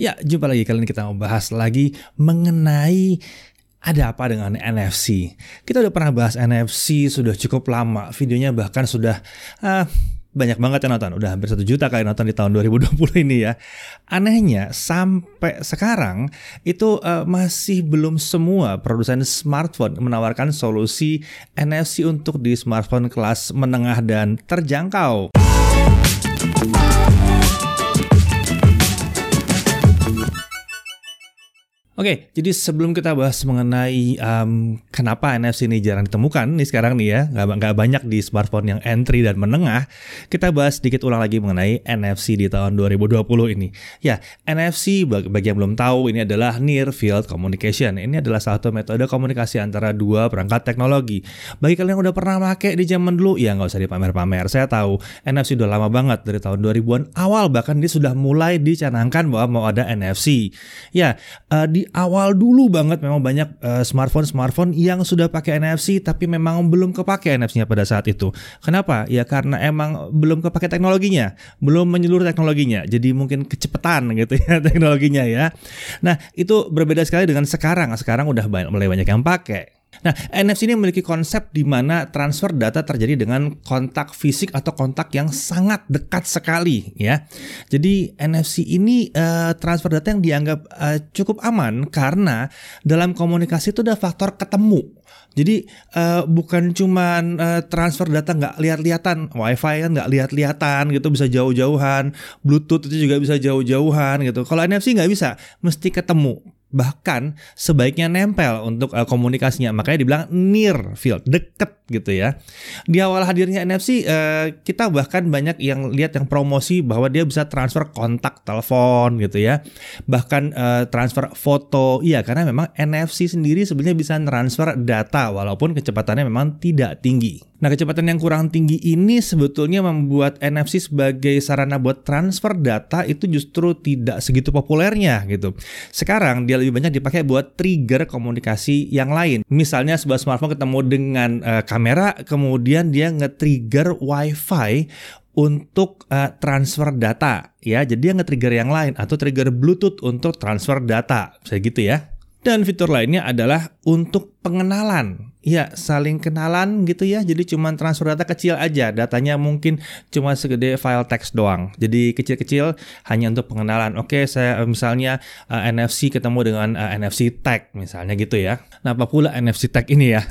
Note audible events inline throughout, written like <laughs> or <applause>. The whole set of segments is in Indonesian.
Ya, jumpa lagi kali ini kita mau bahas lagi mengenai ada apa dengan NFC. Kita udah pernah bahas NFC sudah cukup lama, videonya bahkan sudah uh, banyak banget yang nonton, udah hampir satu juta kali nonton di tahun 2020 ini ya. Anehnya sampai sekarang itu uh, masih belum semua produsen smartphone menawarkan solusi NFC untuk di smartphone kelas menengah dan terjangkau. Oke, jadi sebelum kita bahas mengenai um, kenapa NFC ini jarang ditemukan nih sekarang nih ya, nggak, nggak banyak di smartphone yang entry dan menengah, kita bahas sedikit ulang lagi mengenai NFC di tahun 2020 ini. Ya, NFC bagi yang belum tahu ini adalah Near Field Communication. Ini adalah satu metode komunikasi antara dua perangkat teknologi. Bagi kalian yang udah pernah pakai di zaman dulu, ya nggak usah dipamer-pamer. Saya tahu NFC udah lama banget dari tahun 2000-an awal bahkan dia sudah mulai dicanangkan bahwa mau ada NFC. Ya, uh, di awal dulu banget memang banyak uh, smartphone-smartphone yang sudah pakai NFC tapi memang belum kepake NFC-nya pada saat itu. Kenapa? Ya karena emang belum kepake teknologinya, belum menyeluruh teknologinya. Jadi mungkin kecepatan gitu ya <laughs> teknologinya ya. Nah, itu berbeda sekali dengan sekarang. Sekarang udah banyak, mulai banyak yang pakai. Nah, NFC ini memiliki konsep di mana transfer data terjadi dengan kontak fisik atau kontak yang sangat dekat sekali, ya. Jadi NFC ini uh, transfer data yang dianggap uh, cukup aman karena dalam komunikasi itu ada faktor ketemu. Jadi uh, bukan cuma uh, transfer data nggak lihat-lihatan, WiFi kan nggak lihat-lihatan gitu bisa jauh-jauhan, Bluetooth itu juga bisa jauh-jauhan gitu. Kalau NFC nggak bisa, mesti ketemu bahkan sebaiknya nempel untuk uh, komunikasinya. Makanya dibilang near field deket gitu ya. Di awal hadirnya NFC uh, eh, kita bahkan banyak yang lihat yang promosi bahwa dia bisa transfer kontak telepon gitu ya. Bahkan uh, transfer foto. Iya karena memang NFC sendiri sebenarnya bisa transfer data walaupun kecepatannya memang tidak tinggi. Nah, kecepatan yang kurang tinggi ini sebetulnya membuat NFC sebagai sarana buat transfer data itu justru tidak segitu populernya gitu. Sekarang dia lebih banyak dipakai buat trigger komunikasi yang lain. Misalnya sebuah smartphone ketemu dengan uh, kamera, kemudian dia nge-trigger WiFi untuk uh, transfer data ya. Jadi dia nge-trigger yang lain atau trigger Bluetooth untuk transfer data. Bisa gitu ya. Dan fitur lainnya adalah untuk pengenalan ya saling kenalan gitu ya. Jadi cuma transfer data kecil aja. Datanya mungkin cuma segede file teks doang. Jadi kecil-kecil hanya untuk pengenalan. Oke, saya misalnya uh, eh, NFC ketemu dengan uh, eh, NFC tag misalnya gitu ya. Nah, apa pula NFC tag ini ya?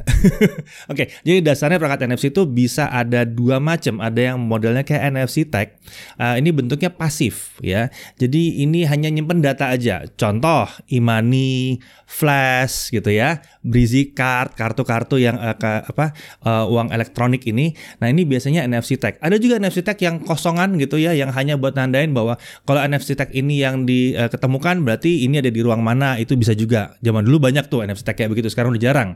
<laughs> Oke, jadi dasarnya perangkat NFC itu bisa ada dua macam. Ada yang modelnya kayak NFC tag. Uh, ini bentuknya pasif ya. Jadi ini hanya nyimpen data aja. Contoh, imani, flash gitu ya, breezy card, kartu-kartu kartu yang uh, ke, apa uh, uang elektronik ini. Nah, ini biasanya NFC tag. Ada juga NFC tag yang kosongan gitu ya yang hanya buat nandain bahwa kalau NFC tag ini yang diketemukan uh, berarti ini ada di ruang mana, itu bisa juga. Zaman dulu banyak tuh NFC tag kayak begitu, sekarang udah jarang.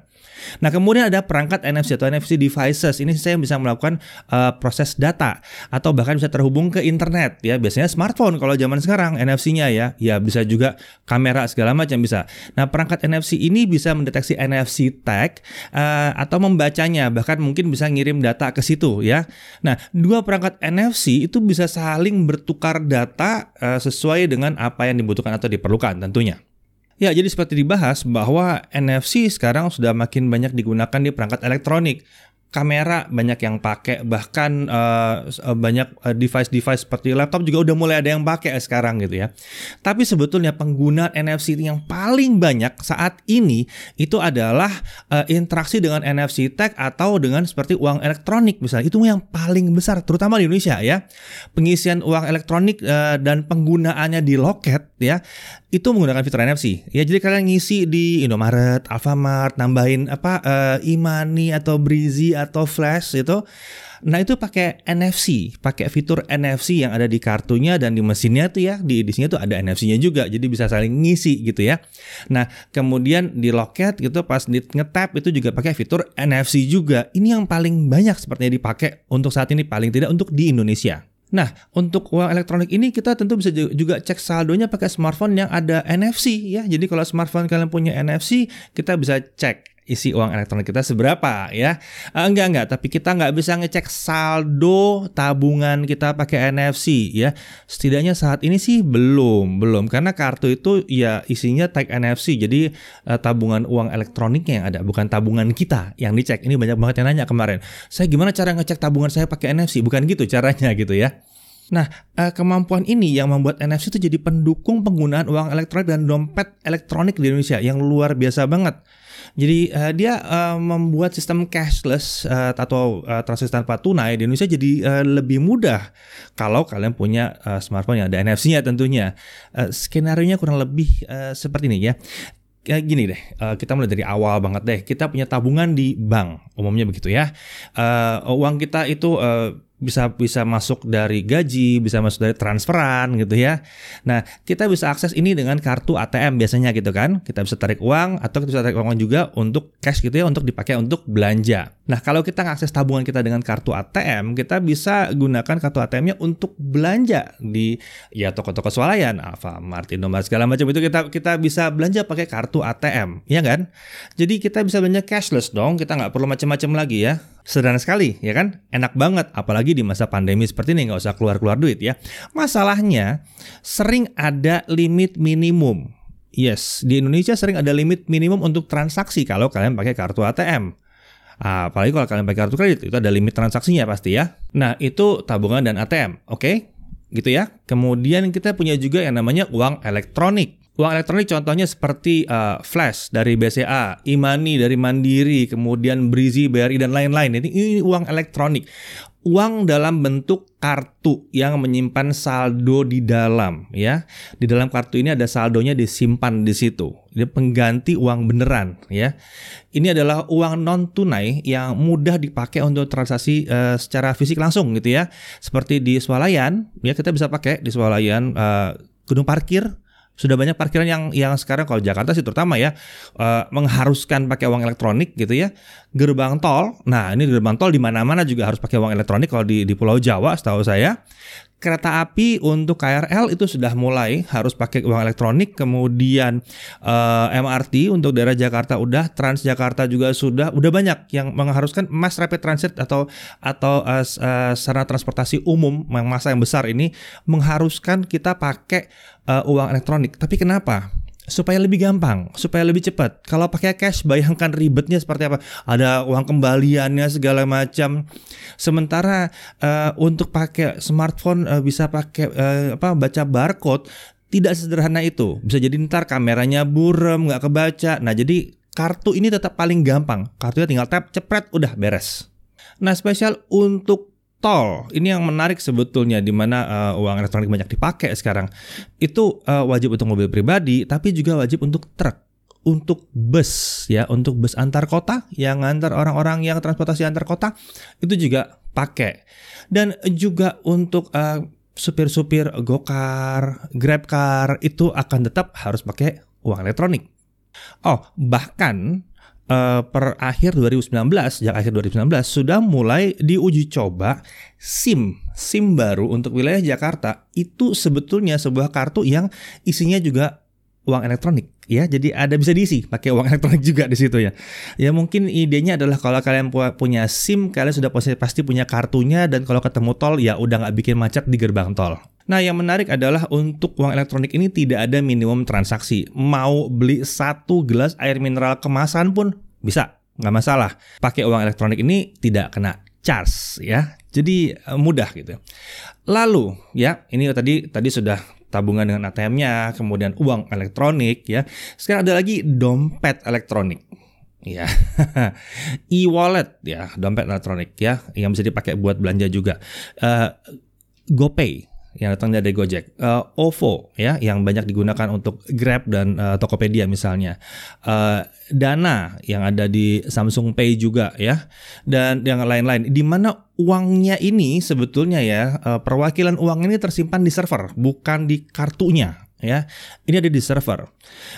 Nah, kemudian ada perangkat NFC atau NFC devices. Ini saya bisa melakukan uh, proses data atau bahkan bisa terhubung ke internet ya. Biasanya smartphone kalau zaman sekarang NFC-nya ya. Ya bisa juga kamera segala macam bisa. Nah, perangkat NFC ini bisa mendeteksi NFC tag uh, atau membacanya bahkan mungkin bisa ngirim data ke situ ya. Nah, dua perangkat NFC itu bisa saling bertukar data uh, sesuai dengan apa yang dibutuhkan atau diperlukan tentunya. Ya, jadi seperti dibahas bahwa NFC sekarang sudah makin banyak digunakan di perangkat elektronik kamera banyak yang pakai bahkan uh, banyak uh, device-device seperti laptop juga udah mulai ada yang pakai sekarang gitu ya. Tapi sebetulnya penggunaan NFC yang paling banyak saat ini itu adalah uh, interaksi dengan NFC tag atau dengan seperti uang elektronik misalnya. Itu yang paling besar terutama di Indonesia ya. Pengisian uang elektronik uh, dan penggunaannya di loket ya itu menggunakan fitur NFC. Ya jadi kalian ngisi di Indomaret, Alfamart, nambahin apa uh, Imani atau Breezy atau Flash itu. Nah itu pakai NFC, pakai fitur NFC yang ada di kartunya dan di mesinnya tuh ya di edisinya tuh ada NFC-nya juga, jadi bisa saling ngisi gitu ya. Nah kemudian di loket gitu pas di ngetap itu juga pakai fitur NFC juga. Ini yang paling banyak sepertinya dipakai untuk saat ini paling tidak untuk di Indonesia. Nah, untuk uang elektronik ini kita tentu bisa juga cek saldonya pakai smartphone yang ada NFC ya. Jadi kalau smartphone kalian punya NFC, kita bisa cek isi uang elektronik kita seberapa ya. Uh, enggak enggak, tapi kita nggak bisa ngecek saldo tabungan kita pakai NFC ya. Setidaknya saat ini sih belum, belum karena kartu itu ya isinya tag NFC. Jadi uh, tabungan uang elektroniknya yang ada, bukan tabungan kita yang dicek. Ini banyak banget yang nanya kemarin. Saya gimana cara ngecek tabungan saya pakai NFC? Bukan gitu caranya <laughs> gitu ya. Nah, uh, kemampuan ini yang membuat NFC itu jadi pendukung penggunaan uang elektronik dan dompet elektronik di Indonesia yang luar biasa banget. Jadi uh, dia uh, membuat sistem cashless uh, atau uh, transaksi tanpa tunai di Indonesia jadi uh, lebih mudah kalau kalian punya uh, smartphone yang ada NFC-nya tentunya. Uh, skenario-nya kurang lebih uh, seperti ini ya kayak gini deh, kita mulai dari awal banget deh. Kita punya tabungan di bank, umumnya begitu ya. Uh, uang kita itu uh, bisa bisa masuk dari gaji, bisa masuk dari transferan gitu ya. Nah, kita bisa akses ini dengan kartu ATM biasanya gitu kan. Kita bisa tarik uang atau kita bisa tarik uang juga untuk cash gitu ya untuk dipakai untuk belanja. Nah, kalau kita ngakses tabungan kita dengan kartu ATM, kita bisa gunakan kartu ATM-nya untuk belanja di ya toko-toko swalayan, Alfamart, Indomaret segala macam itu kita kita bisa belanja pakai kartu ATM, ya kan? Jadi kita bisa belanja cashless dong, kita nggak perlu macam-macam lagi ya. Sederhana sekali, ya kan? Enak banget, apalagi di masa pandemi seperti ini nggak usah keluar-keluar duit ya. Masalahnya sering ada limit minimum. Yes, di Indonesia sering ada limit minimum untuk transaksi kalau kalian pakai kartu ATM. Apalagi kalau kalian pakai kartu kredit itu ada limit transaksinya pasti ya. Nah itu tabungan dan ATM, oke? Okay? Gitu ya. Kemudian kita punya juga yang namanya uang elektronik. Uang elektronik contohnya seperti uh, Flash dari BCA, Imani dari Mandiri, kemudian Brizi, BRI dan lain-lain. Ini, ini uang elektronik uang dalam bentuk kartu yang menyimpan saldo di dalam ya. Di dalam kartu ini ada saldonya disimpan di situ. Ini pengganti uang beneran ya. Ini adalah uang non tunai yang mudah dipakai untuk transaksi uh, secara fisik langsung gitu ya. Seperti di swalayan ya kita bisa pakai di swalayan uh, gedung parkir sudah banyak parkiran yang yang sekarang kalau Jakarta sih terutama ya uh, mengharuskan pakai uang elektronik gitu ya gerbang tol. Nah ini gerbang tol di mana-mana juga harus pakai uang elektronik kalau di di Pulau Jawa setahu saya kereta api untuk KRL itu sudah mulai harus pakai uang elektronik, kemudian uh, eh, MRT untuk daerah Jakarta udah, Transjakarta juga sudah, udah banyak yang mengharuskan mass rapid transit atau atau uh, uh, sarana transportasi umum yang masa yang besar ini mengharuskan kita pakai uh, uang elektronik. Tapi kenapa? Supaya lebih gampang, supaya lebih cepat. Kalau pakai cash, bayangkan ribetnya seperti apa. Ada uang kembaliannya segala macam. Sementara uh, untuk pakai smartphone uh, bisa pakai uh, apa baca barcode tidak sederhana itu. Bisa jadi ntar kameranya buram, nggak kebaca. Nah jadi kartu ini tetap paling gampang. Kartunya tinggal tap, cepret, udah beres. Nah spesial untuk tol. Ini yang menarik sebetulnya di mana uh, uang elektronik banyak dipakai sekarang. Itu uh, wajib untuk mobil pribadi tapi juga wajib untuk truk. Untuk bus ya. Untuk bus antar kota yang antar orang-orang yang transportasi antar kota itu juga pakai. Dan juga untuk uh, supir-supir gokar, grabcar itu akan tetap harus pakai uang elektronik. Oh, bahkan uh, per akhir 2019, sejak akhir 2019 sudah mulai diuji coba SIM. SIM baru untuk wilayah Jakarta itu sebetulnya sebuah kartu yang isinya juga uang elektronik ya jadi ada bisa diisi pakai uang <laughs> elektronik juga di situ ya ya mungkin idenya adalah kalau kalian punya SIM kalian sudah pasti punya kartunya dan kalau ketemu tol ya udah nggak bikin macet di gerbang tol Nah, yang menarik adalah untuk uang elektronik ini tidak ada minimum transaksi. Mau beli satu gelas air mineral kemasan pun bisa, nggak masalah. Pakai uang elektronik ini tidak kena charge ya. Jadi eh, mudah gitu. Lalu ya, ini tadi tadi sudah tabungan dengan ATM-nya, kemudian uang elektronik ya. Sekarang ada lagi dompet elektronik. Ya, <laughs> e-wallet ya, dompet elektronik ya, yang bisa dipakai buat belanja juga. Uh, GoPay yang datang dari Gojek, uh, OVO ya yang banyak digunakan untuk Grab dan uh, Tokopedia misalnya, uh, Dana yang ada di Samsung Pay juga ya. Dan yang lain-lain. Di mana uangnya ini sebetulnya ya uh, perwakilan uang ini tersimpan di server bukan di kartunya ya. Ini ada di server.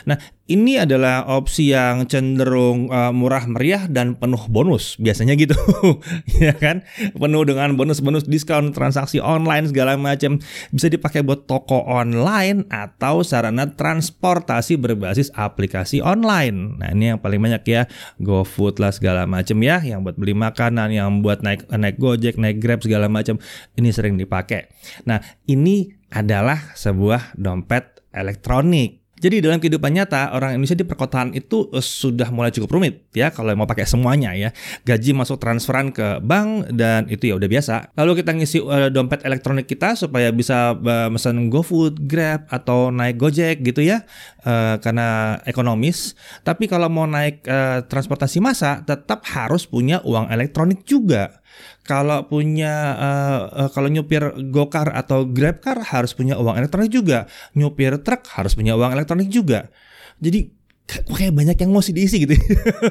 Nah, ini adalah opsi yang cenderung uh, murah meriah dan penuh bonus. Biasanya gitu. <laughs> ya kan? Penuh dengan bonus-bonus diskon transaksi online segala macam. Bisa dipakai buat toko online atau sarana transportasi berbasis aplikasi online. Nah, ini yang paling banyak ya. GoFood lah segala macam ya, yang buat beli makanan, yang buat naik naik Gojek, naik Grab segala macam. Ini sering dipakai. Nah, ini adalah sebuah dompet elektronik. Jadi dalam kehidupan nyata orang Indonesia di perkotaan itu uh, sudah mulai cukup rumit ya kalau mau pakai semuanya ya. Gaji masuk transferan ke bank dan itu ya udah biasa. Lalu kita ngisi uh, dompet elektronik kita supaya bisa uh, pesan GoFood, Grab atau naik Gojek gitu ya. Uh, karena ekonomis. Tapi kalau mau naik uh, transportasi massa tetap harus punya uang elektronik juga kalau punya uh, uh, kalau nyupir gokar atau grab car harus punya uang elektronik juga. Nyupir truk harus punya uang elektronik juga. Jadi kayak banyak yang mesti diisi gitu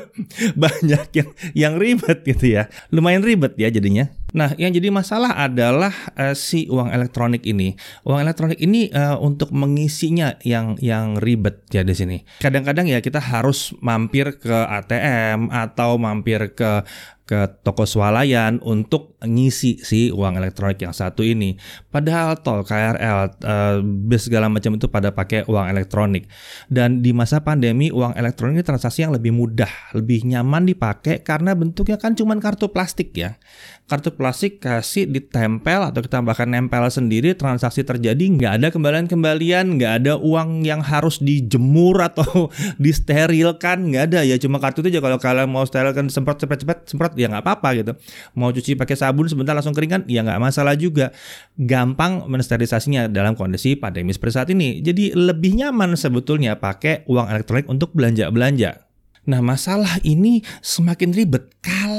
<laughs> banyak yang yang ribet gitu ya. Lumayan ribet ya jadinya nah yang jadi masalah adalah uh, si uang elektronik ini uang elektronik ini uh, untuk mengisinya yang yang ribet ya di sini kadang-kadang ya kita harus mampir ke ATM atau mampir ke ke toko swalayan untuk ngisi si uang elektronik yang satu ini. Padahal tol, KRL, uh, eh, bis segala macam itu pada pakai uang elektronik. Dan di masa pandemi uang elektronik ini transaksi yang lebih mudah, lebih nyaman dipakai karena bentuknya kan cuma kartu plastik ya kartu plastik kasih ditempel atau kita bahkan nempel sendiri transaksi terjadi nggak ada kembalian-kembalian nggak ada uang yang harus dijemur atau <laughs> disterilkan nggak ada. Ya cuma kartu itu aja. Kalau kalian mau sterilkan semprot cepet-cepet semprot ya nggak apa-apa gitu. Mau cuci pakai sabun sebentar langsung keringan ya nggak masalah juga. Gampang mensterilisasinya dalam kondisi pandemi seperti saat ini. Jadi lebih nyaman sebetulnya pakai uang elektronik untuk belanja-belanja. Nah, masalah ini semakin ribet. Kalau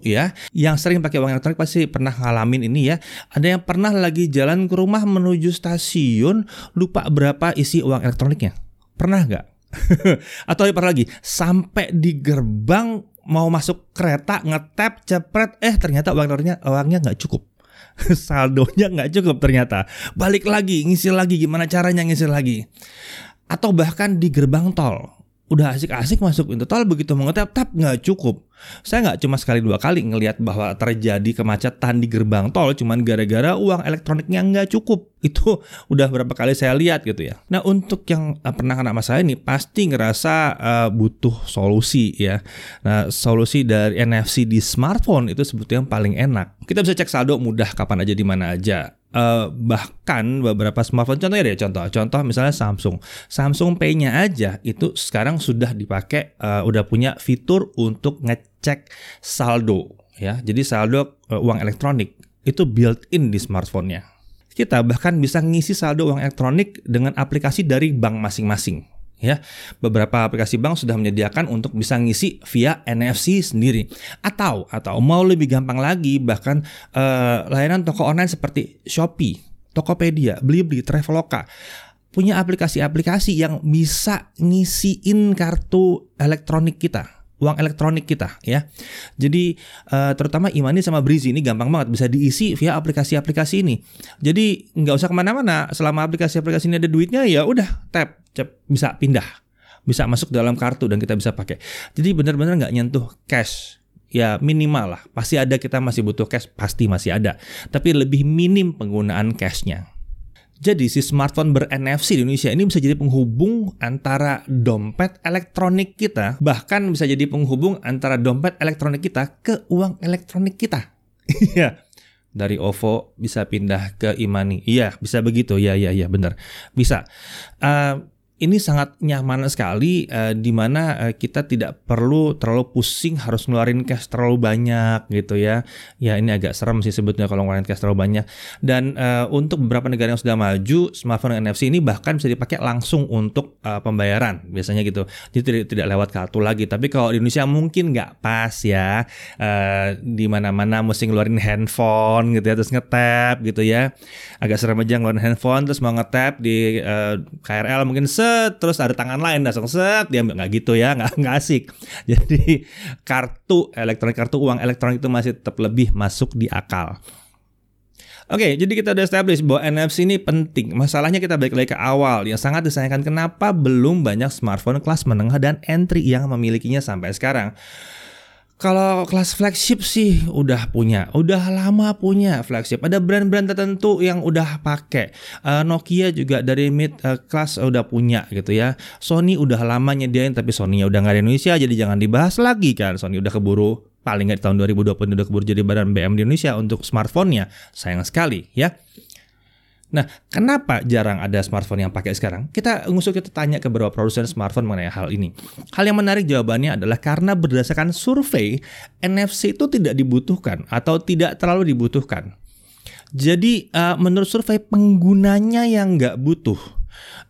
ya yang sering pakai uang elektronik pasti pernah ngalamin ini ya. Ada yang pernah lagi jalan ke rumah menuju stasiun lupa berapa isi uang elektroniknya. Pernah nggak? <laughs> Atau pernah lagi sampai di gerbang mau masuk kereta ngetap cepret eh ternyata uang elektroniknya uangnya nggak cukup <laughs> saldonya nggak cukup ternyata balik lagi ngisi lagi gimana caranya ngisi lagi atau bahkan di gerbang tol udah asik-asik masuk tol begitu mengetap tap nggak cukup. Saya nggak cuma sekali dua kali ngelihat bahwa terjadi kemacetan di gerbang tol cuman gara-gara uang elektroniknya nggak cukup. <laughs> Itu udah berapa kali saya lihat gitu ya. Nah untuk yang eh, pernah kena masalah ini pasti ngerasa uh, butuh solusi ya. Nah solusi dari NFC di smartphone itu sebetulnya yang paling enak. Kita bisa cek saldo mudah kapan aja di mana aja Uh, bahkan beberapa smartphone contohnya deh contoh contoh misalnya Samsung. Samsung Pay-nya aja itu sekarang sudah dipakai uh, udah punya fitur untuk ngecek saldo ya. Jadi saldo uh, uang elektronik itu built-in di smartphone-nya. Kita bahkan bisa ngisi saldo uang elektronik dengan aplikasi dari bank masing-masing ya beberapa aplikasi bank sudah menyediakan untuk bisa ngisi via NFC sendiri. Atau atau mau lebih gampang lagi bahkan uh, layanan toko online seperti Shopee, Tokopedia, Blibli, Traveloka punya aplikasi-aplikasi yang bisa ngisiin kartu elektronik kita uang elektronik kita ya. Jadi uh, terutama Imani sama Brizi ini gampang banget bisa diisi via aplikasi-aplikasi ini. Jadi nggak usah ke mana-mana selama aplikasi-aplikasi ini ada duitnya ya udah tap cep, bisa pindah bisa masuk dalam kartu dan kita bisa pakai. Jadi benar-benar nggak nyentuh cash ya minimal lah. Pasti ada kita masih butuh cash, pasti masih ada. Tapi lebih minim penggunaan cashnya. Jadi si smartphone ber-NFC di Indonesia ini bisa jadi penghubung antara dompet elektronik kita, bahkan bisa jadi penghubung antara dompet elektronik kita ke uang elektronik kita. <laughs> Iya. Dari OVO bisa pindah ke Imani. Iya, bisa begitu. Iya, iya, iya, benar. Bisa. Uh, ini sangat nyaman sekali uh, di mana uh, kita tidak perlu terlalu pusing harus ngeluarin cash terlalu banyak gitu ya. Ya ini agak serem sih sebetulnya kalau ngeluarin cash terlalu banyak. Dan uh, untuk beberapa negara yang sudah maju, smartphone NFC ini bahkan bisa dipakai langsung untuk uh, pembayaran biasanya gitu. Jadi tidak tidak lewat kartu lagi. Tapi kalau di Indonesia mungkin nggak pas ya. Uh, di mana-mana mesti ngeluarin handphone gitu ya terus ngetap gitu ya. Agak serem aja ngeluarin handphone terus mau ngetap di uh, KRL mungkin se set terus ada tangan lain langsung set dia nggak gitu ya nggak nggak asik <laughs> jadi kartu elektronik kartu uang elektronik itu masih tetap lebih masuk di akal Oke, jadi kita udah establish bahwa NFC ini penting. Masalahnya kita balik lagi ke awal yang sangat disayangkan kenapa belum banyak smartphone kelas menengah dan entry yang memilikinya sampai sekarang. Kalau kelas flagship sih udah punya, udah lama punya flagship. Ada brand-brand tertentu yang udah pakai. Uh, Nokia juga dari mid uh, class udah punya gitu ya. Sony udah lama nyediain tapi Sony udah nggak di Indonesia jadi jangan dibahas lagi kan. Sony udah keburu paling nggak di tahun 2020 udah keburu jadi badan BM di Indonesia untuk smartphone-nya. Sayang sekali ya. Nah, kenapa jarang ada smartphone yang pakai sekarang? Kita ngusuk kita tanya ke beberapa produsen smartphone mengenai hal ini. Hal yang menarik jawabannya adalah karena berdasarkan survei, NFC itu tidak dibutuhkan atau tidak terlalu dibutuhkan. Jadi, uh, menurut survei penggunanya yang nggak butuh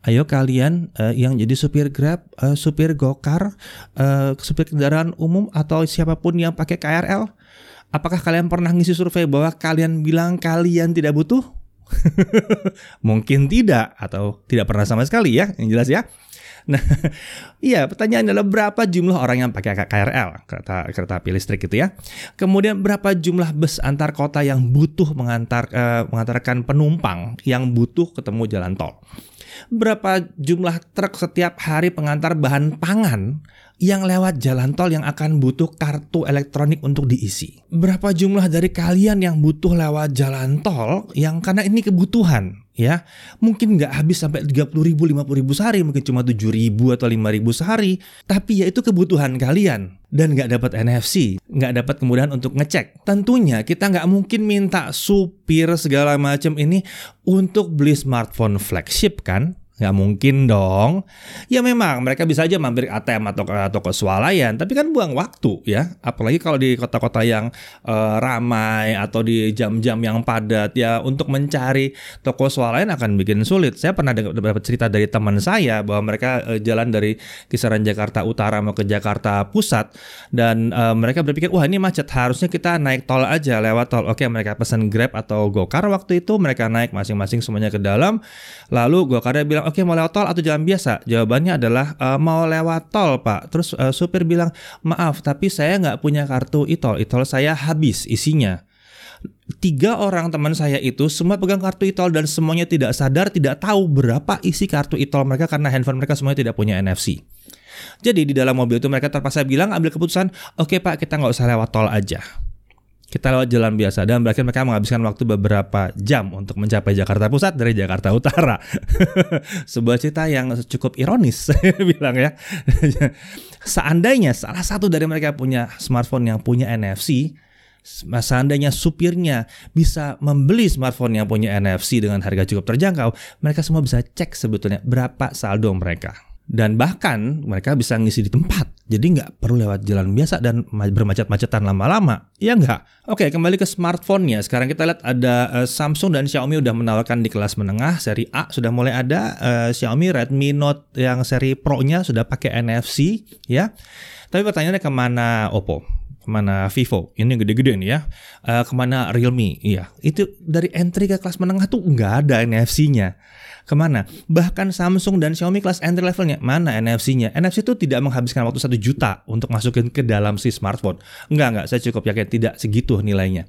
Ayo kalian uh, yang jadi supir Grab, uh, supir Gokar, uh, supir kendaraan umum atau siapa pun yang pakai KRL, apakah kalian pernah ngisi survei bahwa kalian bilang kalian tidak butuh? <laughs> Mungkin tidak atau tidak pernah sama sekali ya, yang jelas ya. Nah, <laughs> iya pertanyaan adalah berapa jumlah orang yang pakai KRL, kereta kereta api listrik gitu ya. Kemudian berapa jumlah bus antar kota yang butuh mengantar uh, mengantarkan penumpang yang butuh ketemu jalan tol berapa jumlah truk setiap hari pengantar bahan pangan yang lewat jalan tol yang akan butuh kartu elektronik untuk diisi. Berapa jumlah dari kalian yang butuh lewat jalan tol yang karena ini kebutuhan ya. Mungkin nggak habis sampai 30 ribu 50 ribu sehari mungkin cuma 7 ribu atau 5 ribu sehari. Tapi ya itu kebutuhan kalian. Dan nggak dapat NFC nggak dapat kemudahan untuk ngecek. Tentunya kita nggak mungkin minta supir segala macam ini untuk beli smartphone flagship kan Nggak mungkin dong. Ya memang mereka bisa aja mampir ke ATM atau ke, ke swalayan, tapi kan buang waktu ya. Apalagi kalau di kota-kota yang uh, ramai atau di jam-jam yang padat ya untuk mencari toko swalayan akan bikin sulit. Saya pernah dapat cerita dari teman saya bahwa mereka uh, jalan dari kisaran Jakarta Utara mau ke Jakarta Pusat dan uh, mereka berpikir wah ini macet harusnya kita naik tol aja lewat tol. Oke mereka pesan Grab atau Gokar waktu itu mereka naik masing-masing semuanya ke dalam. Lalu Gokarnya bilang oke okay, mau lewat tol atau jalan biasa? Jawabannya adalah e, mau lewat tol pak. Terus e, supir bilang maaf tapi saya nggak punya kartu e-tol. E-tol saya habis isinya. Tiga orang teman saya itu semua pegang kartu e-tol dan semuanya tidak sadar, tidak tahu berapa isi kartu e-tol mereka karena handphone mereka semuanya tidak punya NFC. Jadi di dalam mobil itu mereka terpaksa bilang ambil keputusan, oke okay, pak kita nggak usah lewat tol aja kita lewat jalan biasa dan berakhir mereka menghabiskan waktu beberapa jam untuk mencapai Jakarta Pusat dari Jakarta Utara. <laughs> Sebuah cerita yang cukup ironis <laughs> bilang ya. Seandainya salah satu dari mereka punya smartphone yang punya NFC, seandainya supirnya bisa membeli smartphone yang punya NFC dengan harga cukup terjangkau, mereka semua bisa cek sebetulnya berapa saldo mereka dan bahkan mereka bisa ngisi di tempat jadi nggak perlu lewat jalan biasa dan bermacet-macetan lama-lama. Ya nggak? Oke kembali ke smartphone-nya. Sekarang kita lihat ada uh, Samsung dan Xiaomi udah menawarkan di kelas menengah seri A sudah mulai ada uh, Xiaomi Redmi Note yang seri Pro-nya sudah pakai NFC ya. Tapi pertanyaannya ke mana Oppo ke mana Vivo ini gede-gede nih ya uh, ke mana Realme iya itu dari entry ke kelas menengah tuh nggak ada NFC-nya ke mana? Bahkan Samsung dan Xiaomi kelas entry levelnya mana NFC-nya? NFC itu tidak menghabiskan waktu satu juta untuk masukin ke dalam si smartphone. Enggak enggak, saya cukup yakin tidak segitu nilainya.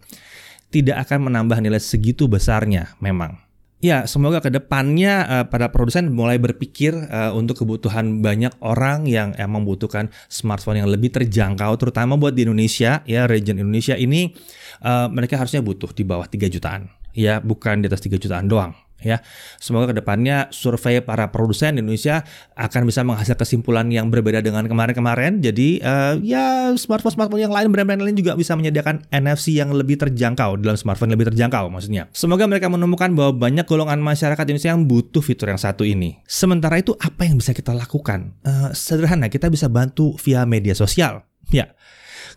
Tidak akan menambah nilai segitu besarnya memang. Ya, semoga ke depannya uh, para produsen mulai berpikir uh, untuk kebutuhan banyak orang yang uh, membutuhkan smartphone yang lebih terjangkau, terutama buat di Indonesia, ya region Indonesia ini uh, mereka harusnya butuh di bawah 3 jutaan, ya bukan di atas 3 jutaan doang ya. Semoga ke depannya survei para produsen di Indonesia akan bisa menghasilkan kesimpulan yang berbeda dengan kemarin-kemarin. Jadi uh, ya smartphone-smartphone yang lain, brand-brand lain juga bisa menyediakan NFC yang lebih terjangkau dalam smartphone lebih terjangkau maksudnya. Semoga mereka menemukan bahwa banyak golongan masyarakat Indonesia yang butuh fitur yang satu ini. Sementara itu apa yang bisa kita lakukan? Uh, sederhana, kita bisa bantu via media sosial. Ya,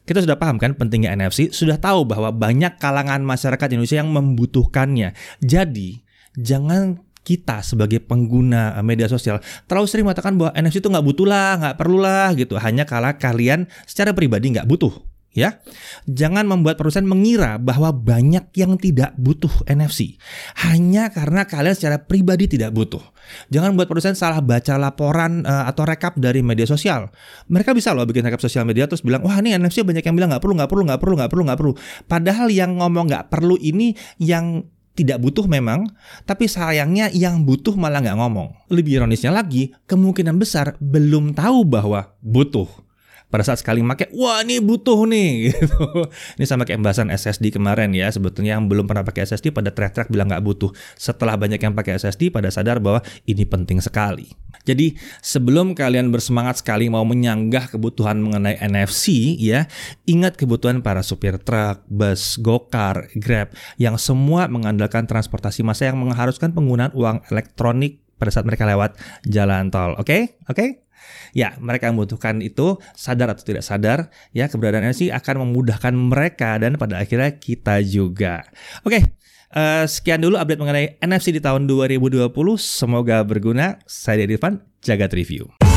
kita sudah paham kan pentingnya NFC, sudah tahu bahwa banyak kalangan masyarakat Indonesia yang membutuhkannya. Jadi, jangan kita sebagai pengguna eh, media sosial terlalu sering mengatakan bahwa NFC itu nggak butuh lah, nggak perlu lah gitu. Hanya kalau kalian secara pribadi nggak butuh ya. Jangan membuat perusahaan mengira bahwa banyak yang tidak butuh NFC hanya karena kalian secara pribadi tidak butuh. Jangan buat perusahaan salah baca laporan uh, atau rekap dari media sosial. Mereka bisa loh bikin rekap sosial media terus bilang, "Wah, ini NFC banyak yang bilang nggak perlu, nggak perlu, nggak perlu, nggak perlu, nggak perlu." Padahal yang ngomong nggak perlu ini yang tidak butuh memang, tapi sayangnya yang butuh malah nggak ngomong. Lebih ironisnya lagi, kemungkinan besar belum tahu bahwa butuh pada saat sekali pakai wah ini butuh nih <laughs> gitu ini sama kayak pembahasan SSD kemarin ya sebetulnya yang belum pernah pakai SSD pada track-track bilang nggak butuh setelah banyak yang pakai SSD pada sadar bahwa ini penting sekali jadi sebelum kalian bersemangat sekali mau menyanggah kebutuhan mengenai NFC ya ingat kebutuhan para supir truk bus gokar grab yang semua mengandalkan transportasi massa yang mengharuskan penggunaan uang elektronik pada saat mereka lewat jalan tol. Oke? Okay? Oke? Okay? Ya, mereka membutuhkan itu sadar atau tidak sadar, ya keberadaan NFC akan memudahkan mereka dan pada akhirnya kita juga. Oke, uh, sekian dulu update mengenai NFC di tahun 2020. Semoga berguna. Saya Irfan, jaga review.